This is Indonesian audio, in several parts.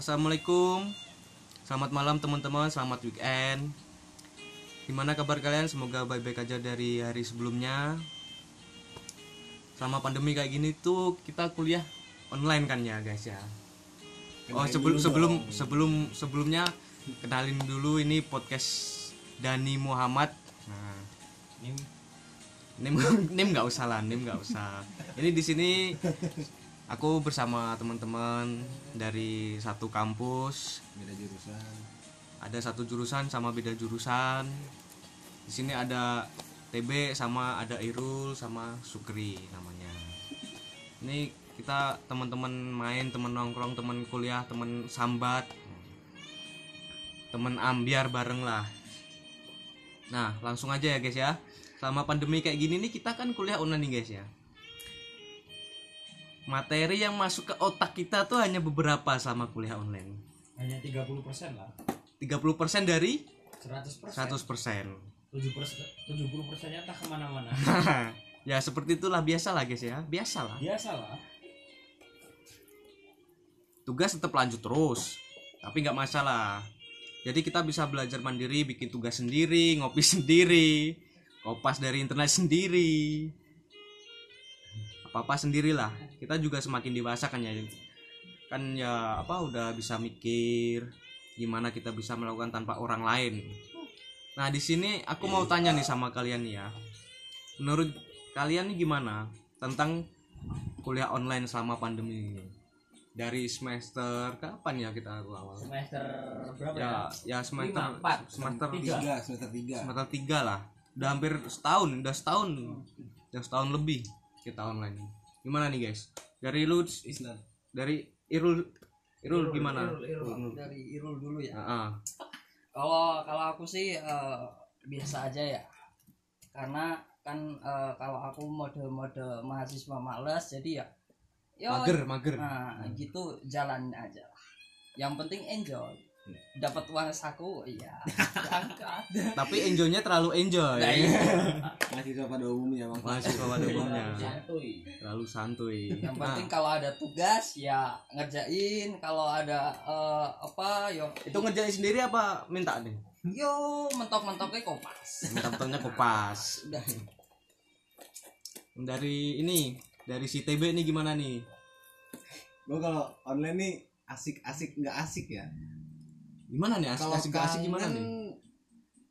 Assalamualaikum. Selamat malam teman-teman, selamat weekend. Gimana kabar kalian? Semoga baik-baik aja dari hari sebelumnya. Selama pandemi kayak gini tuh kita kuliah online kan ya guys ya? Oh sebelum sebelum sebelum sebelumnya kenalin dulu ini podcast Dani Muhammad. Nah, nim. Nim nim nggak usah lah, nim nggak usah. Ini di sini aku bersama teman-teman dari satu kampus, beda jurusan ada satu jurusan sama beda jurusan. Di sini ada TB sama ada Irul sama Sukri namanya. Ini kita teman-teman main, teman nongkrong, teman kuliah, teman sambat, teman ambiar bareng lah. Nah, langsung aja ya guys ya. Selama pandemi kayak gini nih kita kan kuliah online nih guys ya. Materi yang masuk ke otak kita tuh hanya beberapa sama kuliah online. hanya 30% lah 30% dari 100% 100%. 7 persen 70 persennya tak ke mana-mana ya seperti itulah biasa lah guys ya. Biasa lah. biasa lah tugas tetap lanjut terus tapi nggak masalah jadi kita bisa belajar mandiri bikin tugas sendiri ngopi sendiri kopas dari internet sendiri apa apa sendirilah kita juga semakin dewasa kan ya kan ya apa udah bisa mikir gimana kita bisa melakukan tanpa orang lain. Nah di sini aku mau tanya nih sama kalian nih ya. Menurut kalian nih gimana tentang kuliah online selama pandemi ini? Dari semester kapan ya kita awal? Semester berapa ya, ya? ya semester Lima, empat, semester tiga. tiga. Semester tiga. Semester tiga lah. Udah hampir setahun udah setahun. Udah setahun lebih kita online gimana nih guys dari lu Islam dari Irul Irul, gimana Irul, Irul. Irul. dari Irul dulu ya. Kalau kalau aku sih eh, biasa aja ya. Karena kan eh, kalau aku mode-mode mahasiswa males jadi ya ya mager mager nah gitu jalan aja lah. Yang penting enjoy. Dapat uang saku iya. Berangkat. tapi enjoynya terlalu enjoy. Nah, iya. mahasiswa pada umumnya bang. Mahasiswa pada umumnya. santuy. Terlalu santuy. Yang Nah, penting kalau ada tugas ya ngerjain, kalau ada eh, apa yo. Itu ngerjain sendiri apa minta nih? Yo mentok-mentoknya kopas. minta kopas. Udah. dari ini dari si TB nih gimana nih? Gue kalau online nih asik asik nggak asik ya gimana nih? Asik asik asik gimana nih?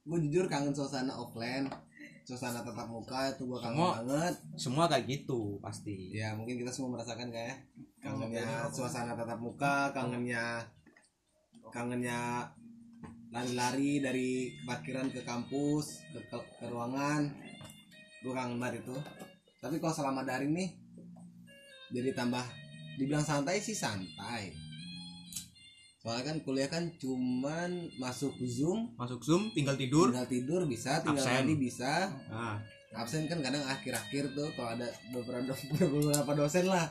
gue jujur kangen suasana offline suasana tatap muka itu gue kangen Semua- banget. semua kayak gitu pasti. Ya mungkin kita semua merasakan kayak kangennya suasana tatap muka kangennya kangennya lari-lari dari parkiran ke kampus ke, ke, ke ruangan. Gue kangen banget itu. Tapi kalau selama daring nih jadi tambah dibilang santai sih santai soalnya kan kuliah kan cuman masuk zoom masuk zoom tinggal tidur. tinggal tidur bisa tinggal Absen. mandi bisa. Nah absen kan kadang akhir-akhir tuh kalau ada beberapa do- beberapa dosen lah.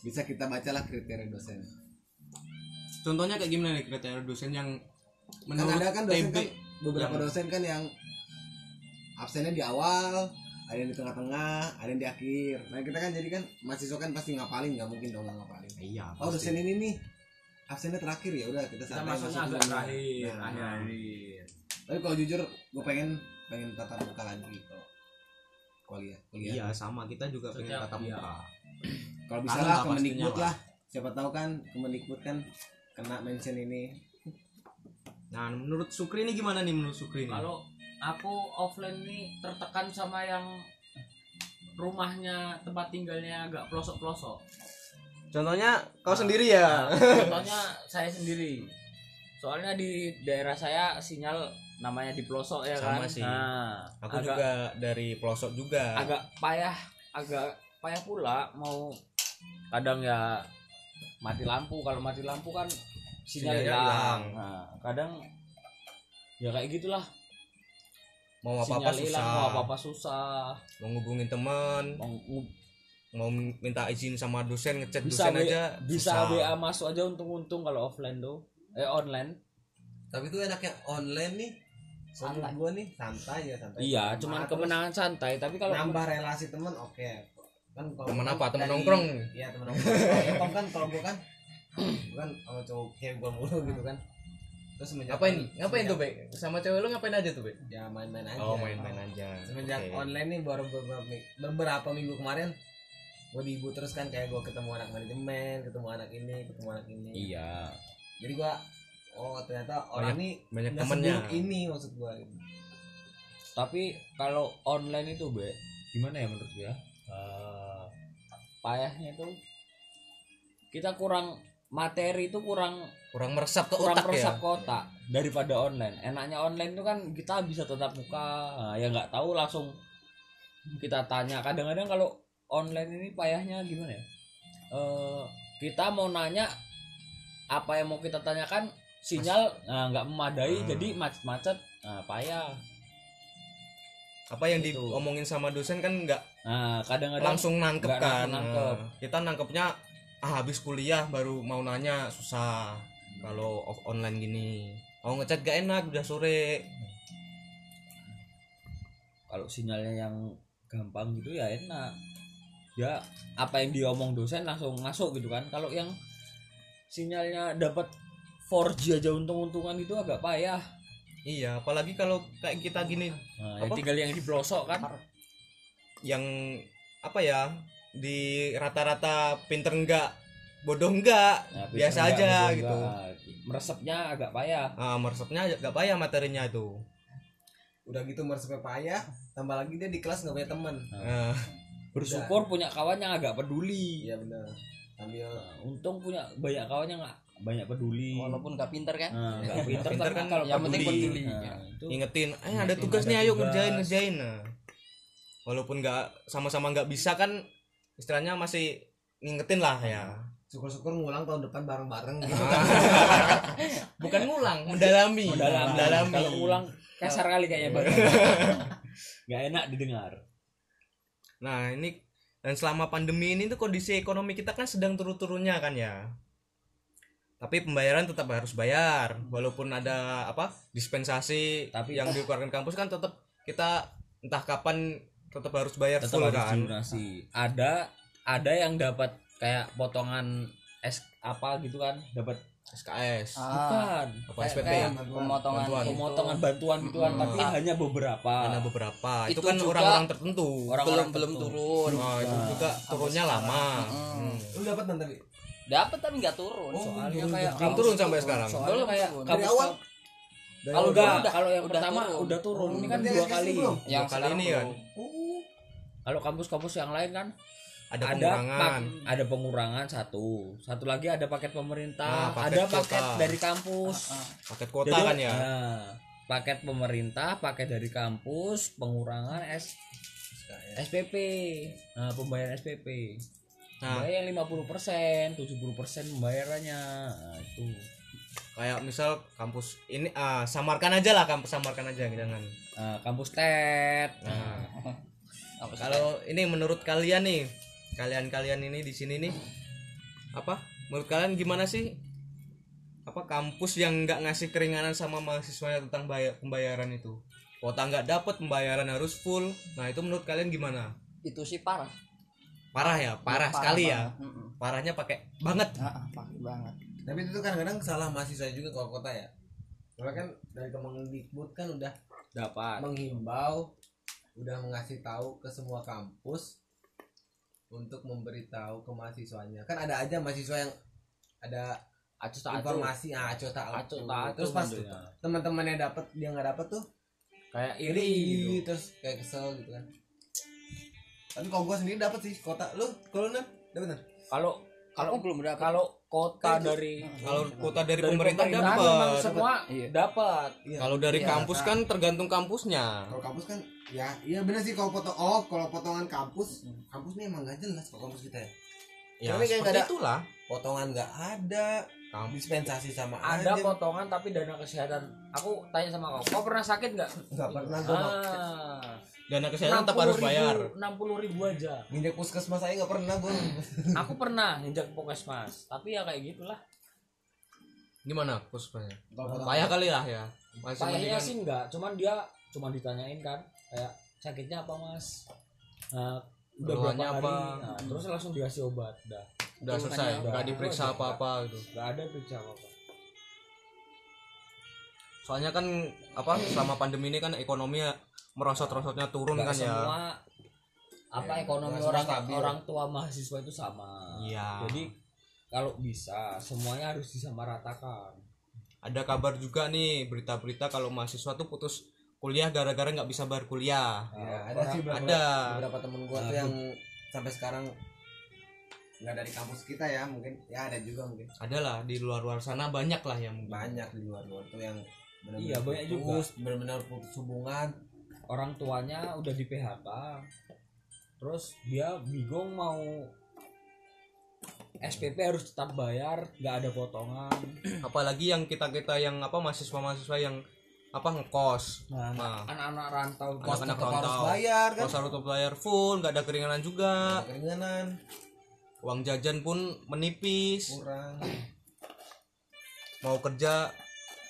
Bisa kita bacalah kriteria dosen. Contohnya kayak gimana nih kriteria dosen yang kan menurut ada kan dosen TB kan beberapa yang- dosen kan yang absennya di awal ada yang di tengah-tengah ada yang di akhir. Nah kita kan jadi kan mahasiswa kan pasti ngapalin nggak mungkin dong nggak ngapalin. Iya oh dosen ini nih absennya terakhir ya udah kita masuknya masuk agak dulu. terakhir Nah, akhir. Tapi kalau jujur gue pengen pengen tatap muka lagi gitu kuliah kuliah. Iya sama. Kita juga pengen Setiap- tatap iya. muka. Kalau bisa lah lah Kemendikbud lah. siapa tahu kan Kemendikbud kan kena mention ini. Nah menurut Sukri ini gimana nih menurut Sukri ini? Kalau aku offline nih tertekan sama yang rumahnya tempat tinggalnya agak pelosok-pelosok contohnya kau Nah, sendiri ya. Nah, contohnya saya sendiri. Soalnya di daerah saya sinyal namanya di pelosok ya Sama kan. sih. nah aku agak, juga dari pelosok juga. agak payah agak payah pula mau kadang ya mati lampu. Kalau mati lampu kan sinyal hilang. nah, kadang ya kayak gitulah. Mau apa apa sinyal susah. mau apa apa susah. Mau ngubungin teman. Mau mau minta izin sama dosen ngechat bisa dosen aja bisa susah. WA masuk aja untung-untung kalau offline tuh. Eh online. Tapi itu enaknya online nih. Santai. gue nih santai ya santai. Iya Sama cuman terus kemenangan santai tapi kalau nambah relasi teman oke. Kan kalau Temen apa? Temen dari- nongkrong? iya temen nongkrong. Kalau kan kalau gue kan kan sama cowok kayak gua mulu gitu kan. Terus semenjak ngapain? on- ngapain tuh semenjak- be? Sama cewek lu ngapain aja tuh be? Ya main-main aja. Oh main-main aja. Semenjak Oke. online nih baru beberapa, beberapa minggu kemarin gue diibu terus kan kayak gue ketemu anak manajemen ketemu anak ini ketemu anak ini. Iya. Jadi gue oh ternyata orang ini banyak nggak temennya. seburuk ini maksud gue tapi kalau online itu be gimana ya menurut gue ya Eh, payahnya itu kita kurang materi itu kurang kurang meresap ke kurang otak ya? meresap ke otak daripada online. Enaknya online itu kan kita bisa tetap muka. Nah, ya nggak tahu langsung kita tanya. Kadang-kadang kalau online ini payahnya gimana ya Eh, kita mau nanya apa yang mau kita tanyakan sinyal nah, nggak memadai Hmm. jadi macet-macet nah, payah apa yang Gitu. diomongin sama dosen kan nggak nah kadang-kadang langsung nangkep kan nangkep. Nah, kita nangkepnya ah habis kuliah baru mau nanya susah kalau off online gini mau ngechat gak enak udah sore kalau sinyalnya yang gampang gitu ya enak ya apa yang diomong dosen langsung masuk gitu kan. Kalau yang sinyalnya dapat 4G aja untung-untungan itu agak payah. Iya apalagi kalau kayak kita gini nah, ya tinggal yang di pelosok kan. Yang apa ya di rata-rata pinter enggak bodoh enggak Nah, biasa enggak, aja enggak, gitu. enggak. meresapnya agak payah. Ah meresapnya agak payah materinya itu. Udah gitu meresepnya payah tambah lagi dia di kelas nggak punya teman. Ah, bersyukur punya kawan yang agak peduli. Iya benar. Sambil Nah, untung punya banyak kawan yang nggak banyak peduli. Walaupun gak pinter kan? Nah, nggak pinter, Pinter tapi kan kalau yang penting peduli. Nah, itu ngingetin eh ada Ngingetin, tugas ada nih ayo tugas. ngerjain ngerjain. Nah walaupun nggak sama-sama nggak bisa kan istilahnya masih ngingetin lah ya. Syukur-syukur ngulang tahun depan bareng-bareng gitu. Bukan ngulang mendalami. Mendalam, mendalami. Kalau ulang kasar kali kayaknya bang. Gak enak didengar. Nah ini dan selama pandemi ini tuh kondisi ekonomi kita kan sedang turun-turunnya kan ya tapi pembayaran tetap harus bayar walaupun ada apa dispensasi Tapi yang dikeluarkan kampus kan tetap kita entah kapan tetap harus bayar Tetap full harus kan dilunasi. Ada ada yang dapat kayak potongan es apa gitu kan, dapat SKS Ah, bukan apa SPP kayak Bantuan. pemotongan Bantuan. pemotongan bantuan gitu kan, Hmm. tapi hanya beberapa. ada beberapa itu, Itu kan orang-orang tertentu Orang- belum orang belum tertentu. turun oh, itu juga turunnya lama Hmm. Hmm. lu dapat nanti tapi dapat tapi nggak turun Soalnya turun, kayak belum turun sampai sekarang Soalnya Belum kayak Dari awal? kalau udah, kalau yang udah pertama turun. udah turun. Ini kan dua kali. belum? yang Dua kali ini kan? belum. Kalau kampus-kampus yang lain kan ada ada pengurangan. pak- ada pengurangan satu. Satu lagi ada paket pemerintah. Ah, paket ada kuota. paket dari kampus. Ah, paket kuota Jadi, kan ya? nah, paket pemerintah paket dari kampus pengurangan S SPP nah pembayaran SPP nah nah. yang 50% 70% pembayarannya. Nah, itu. Kayak misal kampus ini ah samarkan aja lah kampus samarkan aja jangan. Nah, kampus TED nah. Kalau ini menurut kalian nih kalian-kalian ini di sini nih apa? Menurut kalian gimana sih? Apa kampus yang nggak ngasih keringanan sama mahasiswanya tentang bayar, pembayaran itu? Kuota nggak dapat pembayaran harus full. Nah itu menurut kalian gimana? Itu sih parah. Parah ya? Parah, sekali ya? banget. Mm-mm. parahnya pakai banget. Ah, ah, parah banget. Tapi itu kadang-kadang salah mahasiswa juga kalau kota ya. Soalnya kan dari Kemendikbud kan udah dapat. menghimbau udah mengasih tahu ke semua kampus untuk memberitahu ke mahasiswanya. Kan ada aja mahasiswa yang ada acuh tak informasi ah acuh tak acuh. tak terus pas teman-temannya dapat dia nggak dapat tuh kayak iri gitu. terus kayak kesel gitu kan. Tapi kalau gua sendiri dapat sih kota. Lu kalau nih dapat kan kalau kalau kalau belum dapat kalau kota Kan dari kalau kuota dari, dari pemerintah dapat semua Iya. dapat Iya. kalau dari Iya, kampus nah. kan tergantung kampusnya. Kalau kampus kan ya iya bener sih kalau potong oh kalau potongan kampus kampus nih emang nggak jelas kalau kampus kita ya. Ya Tapi kayak ada- itulah. potongan nggak ada kampus. dispensasi sama ada aja. potongan tapi dana kesehatan. Aku tanya sama kau kau pernah sakit nggak? Nggak pernah ah dana kesehatan tetap harus bayar. enam puluh ribu aja. Nginjak puskesmas saya nggak pernah gua aku pernah injak puskesmas tapi ya kayak gitulah. Gimana puskesmasnya payah kali lah ya. Masih mendingan- sih enggak cuman dia cuma ditanyain kan kayak sakitnya apa mas? Nah, udah berapa hari? apa? Nah, terus langsung dikasih obat udah udah selesai? nggak apa? diperiksa Udah, apa-apa gitu? Nggak ada periksa apa apa soalnya kan apa selama pandemi ini kan ekonomi merosot-rosotnya turun Nggak kan ya. semua. Apa Ya, ekonomi orang stabil. orang tua mahasiswa itu sama. Iya. jadi kalau bisa semuanya harus disamaratakan. Ada kabar juga nih berita-berita kalau mahasiswa tuh putus kuliah gara-gara nggak bisa bayar kuliah. Ya, ada sih beberapa, ada. beberapa temen gua tuh yang sampai sekarang nggak dari kampus kita ya mungkin. Ya ada juga mungkin. Ada lah di luar-luar sana banyak lah yang banyak di luar-luar tuh yang benar-benar Iya, banyak juga. putus, benar-benar putus hubungan orang tuanya udah di PHK terus dia bingung mau SPP harus tetap bayar nggak ada potongan. Apalagi yang kita kita yang apa mahasiswa-mahasiswa yang apa ngekos. Nah Nah. anak-anak rantau Anak-anak tetap harus rantau. bayar kan? Kos harus tetap bayar full nggak ada keringanan juga. Ada keringanan. Uang jajan pun menipis. Kurang. Mau kerja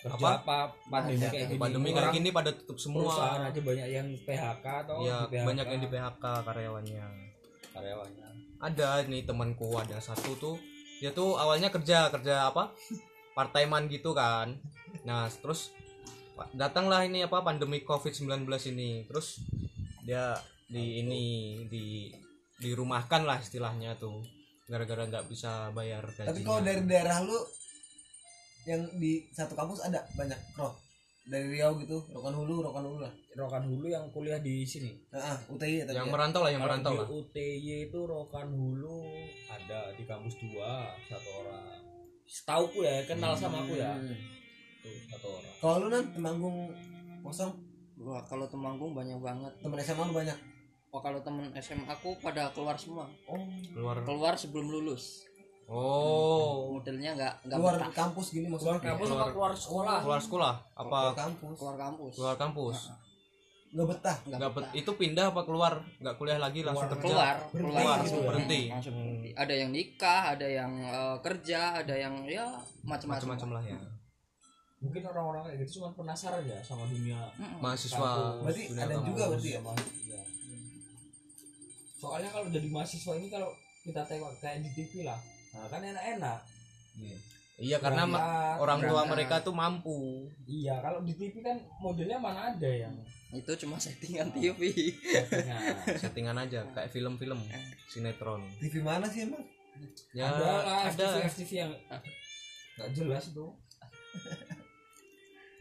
kerja apa, pandemi Ada. kayak gini pandemi kayak gini pada tutup perusahaan semua aja banyak yang PHK atau ya di PHK banyak yang di PHK karyawannya. Karyawannya. Ada nih temanku ada satu tuh dia tuh awalnya kerja kerja apa? Part timean gitu kan. Nah terus datanglah ini apa pandemi covid 19 ini. Terus dia di ini di dirumahkan lah istilahnya tuh gara-gara nggak bisa bayar gajinya tapi kalau dari daerah lu yang di satu kampus ada banyak roh. Dari Riau gitu Rokan Hulu Rokan Hulu lah. Rokan Hulu yang kuliah di sini. Nah, UTI tapi yang ya. merantau lah yang Kalau merantau di lah. UTY itu Rokan Hulu ada di kampus dua satu orang. Setauku ya kenal sama aku ya. Hmm. tuh satu orang. Kalau lu nan temanggung kosong? Wah, kalau Temanggung banyak banget. temen SMA lu banyak? Oh, kalau temen SMA aku pada keluar semua. oh. Keluar. Keluar sebelum lulus. Oh Modelnya nggak nggak keluar betah. kampus gini maksudnya keluar kampus Keluar- apa keluar sekolah keluar sekolah apa keluar kampus Keluar kampus. keluar kampus nggak betah Nggak betah. bet- itu pindah apa keluar nggak kuliah lagi langsung kerja keluar, Berhenti keluar, gitu. Berhenti. Langsung Hmm. berhenti. Ada yang nikah, ada yang eh, kerja, ada yang ya macam-macam. macam-macam lah ya mungkin orang-orang kayak gitu cuma penasaran ya sama dunia Mm-mm. mahasiswa kampus, Berarti dunia ada kampus. juga berarti ya? sama- iya. soalnya kalau jadi mahasiswa ini kalau kita tengok kayak di TV lah nah, kan enak-enak. Iya karena Lihat, orang tua berangkat. mereka tuh mampu. Iya kalau di TV kan modelnya mana ada yang Itu cuma settingan TV. settingan. settingan aja kayak film-film sinetron. TV mana sih emang ya ada lah ada. FTV, FTV yang nggak jelas itu.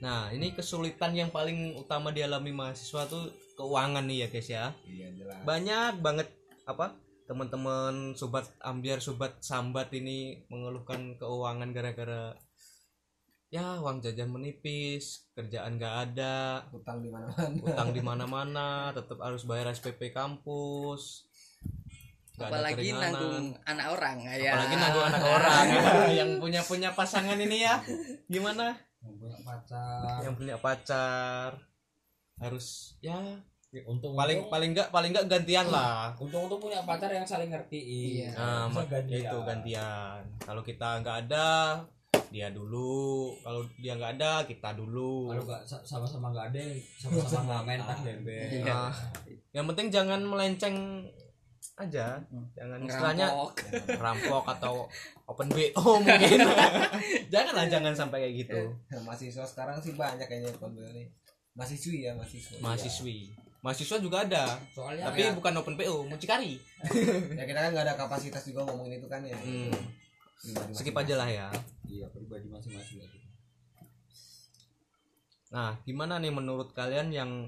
Nah ini kesulitan yang paling utama dialami mahasiswa tuh keuangan nih ya guys ya. Iya jelas. Banyak banget apa teman-teman sobat ambiar sobat sambat ini mengeluhkan keuangan gara-gara ya uang jajan menipis kerjaan nggak ada utang di mana-mana. utang di mana-mana tetap harus bayar SPP kampus. Ada Apalagi nanggung anak orang ya. apalagi nanggung anak orang yang punya punya pasangan ini ya. Gimana? Yang punya pacar. Yang punya pacar. Harus ya untung paling paling enggak paling enggak gantian lah. Untung untung punya pacar yang saling ngertiin. Iya. nah gantian. itu gantian. Kalau kita nggak ada dia dulu. Kalau dia nggak ada kita dulu. Kalau nggak sa- sama-sama nggak ada sama-sama nggak tas bebek Iya. Nah, yang penting jangan melenceng aja. Jangan istilahnya rampok atau open bo mungkin. Janganlah jangan sampai kayak gitu. Mahasiswa sekarang sih banyak kayaknya pembeli nih. Mahasiswi ya mahasiswa. Mahasiswi mahasiswa juga ada soalnya tapi ya. bukan open PO mucikari. Ya kita kan nggak ada kapasitas juga ngomongin itu kan ya. Hmm. Skip aja lah ya. Iya pribadi masing-masing nah gimana nih menurut kalian yang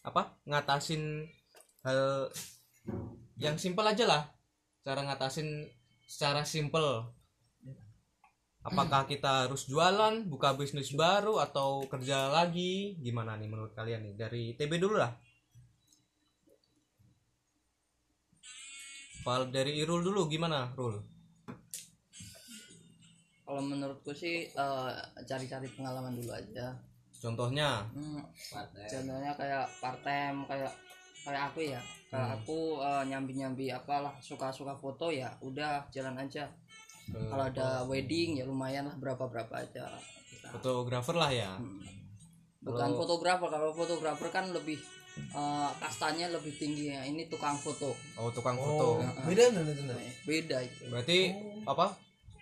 apa ngatasin hal yang simpel aja lah. Cara ngatasin secara simpel. Apakah kita harus jualan buka bisnis baru atau kerja lagi? Gimana nih menurut kalian nih? Dari TB dulu lah Pal dari Irul dulu gimana Rul Kalau menurutku sih eh, cari-cari pengalaman dulu aja. contohnya Hmm, contohnya kayak part time kayak kayak aku ya. Kayak Hmm. aku eh, nyambi-nyambi apalah suka-suka foto ya udah jalan aja. Kalau ada wedding ya lumayan lah berapa-berapa aja. Kita. fotografer lah ya Hmm. Bukan Kalau- fotografer, kalau fotografer kan lebih eh, kastanya lebih tinggi. Ya ini tukang foto. Oh tukang Oh, foto beda bener Nah. beda itu. Berarti apa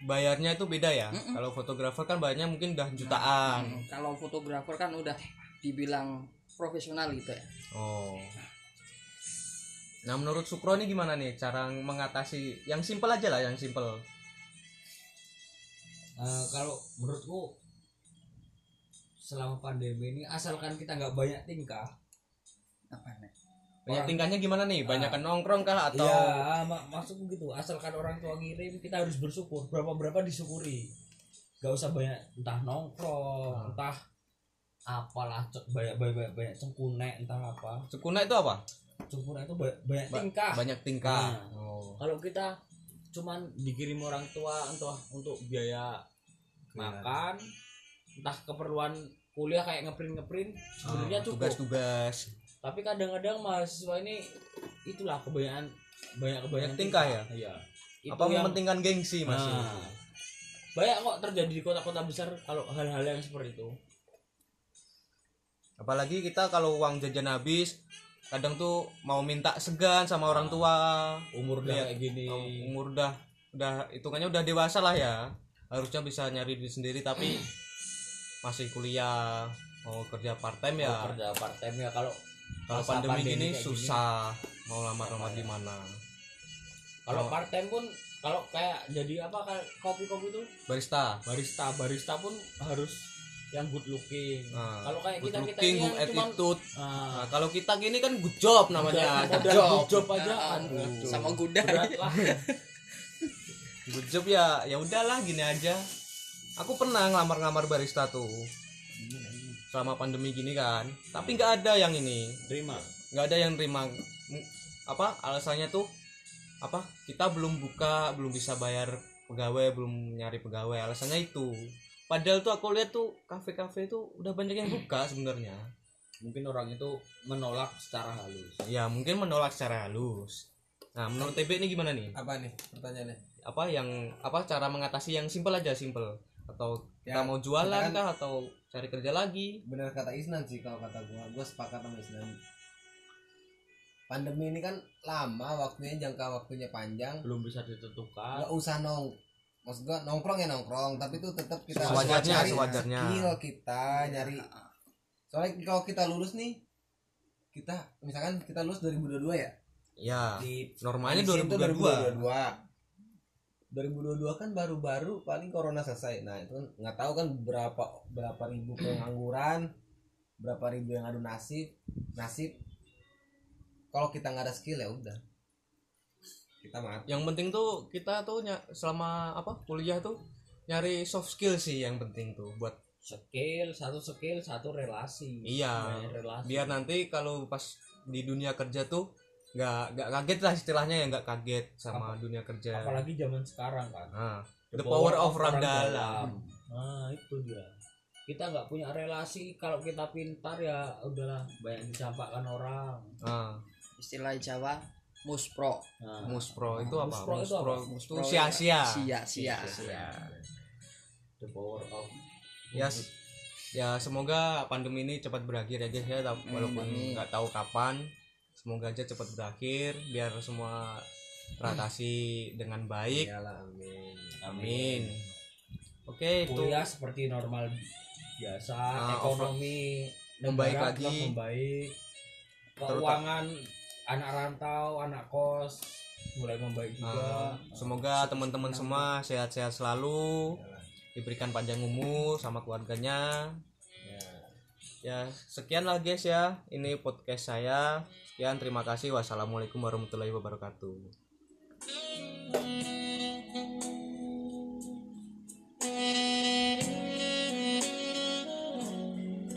bayarnya itu beda ya? Kalau fotografer kan bayarnya mungkin udah jutaan. Hmm, kalau fotografer kan udah dibilang profesional gitu ya. Oh. Nah menurut Sukro ini gimana nih cara mengatasi? Yang simpel aja lah yang simpel. Eh, kalau menurutku selama pandemi ini asalkan kita nggak banyak tingkah apa nih? Banyak tingkahnya gimana nih? Banyak nongkrong kah atau ya mak maksudku gitu. Asalkan orang tua ngirim kita harus bersyukur. Berapa berapa disyukuri. Nggak usah banyak entah nongkrong entah apalah cek banyak banyak banyak, banyak cengkunek entah apa. Cekuna itu apa? Cengkunek itu banyak, banyak Ba- tingkah. banyak tingkah. Nah. oh. Kalau kita cuman dikirim orang tua entah untuk biaya makan entah keperluan kuliah kayak ngeprint ngeprint sebenarnya Ah, cukup. tugas-tugas tapi kadang-kadang mahasiswa ini itulah kebanyakan banyak kebanyakan tingkah. ya? iya. Itu apa yang mementingkan gengsi masih Nah, banyak kok terjadi di kota-kota besar kalau hal-hal yang seperti itu. Apalagi kita kalau uang jajan habis kadang tuh mau minta segan sama orang tua. Umur udah kayak gini. umur udah udah hitungannya udah dewasa lah ya. Harusnya bisa nyari duit sendiri tapi masih kuliah mau kerja part time ya. Mau kerja part time ya. Kalau kalau masa pandemi, gini susah. Mau lamar-lamar di mana? Kalau part time pun kalau kayak jadi apa kayak kopi-kopi itu barista. barista. Barista pun harus yang good looking. Nah, kalau kayak good kita kita looking, ini good cuman attitude. Ah, nah, kalau kita gini kan good job namanya good job good job. aja aduh, sama lah. Good job ya ya udahlah gini aja. Aku pernah ngelamar-ngamar barista tuh selama pandemi gini kan. Tapi nggak ada yang ini. Terima. Nggak ada yang terima. Apa alasannya tuh apa kita belum buka belum bisa bayar pegawai belum nyari pegawai. Alasannya itu. Padahal tuh aku lihat tuh kafe-kafe tuh udah banyak yang buka sebenarnya. Mungkin orang itu menolak secara halus. Ya mungkin menolak secara halus. Nah menurut TB ini gimana nih? Apa nih pertanyaannya? Apa yang apa cara mengatasi yang simpel aja simpel atau kita Ya, mau jualan kita kan- kah atau cari kerja lagi? Benar kata Isnan sih kalau kata gua. Gua sepakat sama Isnan. Pandemi ini kan lama waktunya jangka waktunya panjang. Belum bisa ditentukan. Nggak usah nong maksud gua nongkrong ya nongkrong tapi itu tetap kita harus Sewajarnya, cari sewajarnya. skill kita nyari. Soalnya kalau kita lulus nih kita misalkan kita lulus 2022 ya? Ya di normalnya Polisi itu 2022 2022 kan baru-baru paling corona selesai. Nah itu kan nggak tahu kan berapa berapa ribu pengangguran berapa ribu yang adu nasib nasib. Kalau kita nggak ada skill ya udah. Kita mati. Yang penting tuh kita tuh selama apa kuliah tuh nyari soft skill sih yang penting tuh buat skill satu skill satu relasi. Iya relasi. biar nanti kalau pas di dunia kerja tuh nggak nggak kaget lah istilahnya ya nggak kaget sama dunia kerja. Apalagi zaman sekarang kan nah, the power of orang dalam. nah itu dia. Kita nggak punya relasi kalau kita pintar ya udahlah banyak dicampakkan orang. Nah, istilah Jawa muspro nah, muspro itu apa? Muspro itu apa? itu Muspro sia-sia. sia sia the power of ya s- ya semoga pandemi ini cepat berakhir ya guys ya walaupun nggak tahu kapan semoga aja cepat berakhir biar semua teratasi dengan baik. Iyalah, amin. Amin. Oke itu. Kuliah seperti normal biasa Nah, ekonomi membaik lagi. membaik. Terutama- keuangan anak rantau anak kos mulai membaik juga. Nah, semoga teman-teman semua sehat-sehat selalu diberikan panjang umur sama keluarganya. Ya sekian lah guys ya. Ini podcast saya Sekian, terima kasih. Wassalamualaikum warahmatullahi wabarakatuh.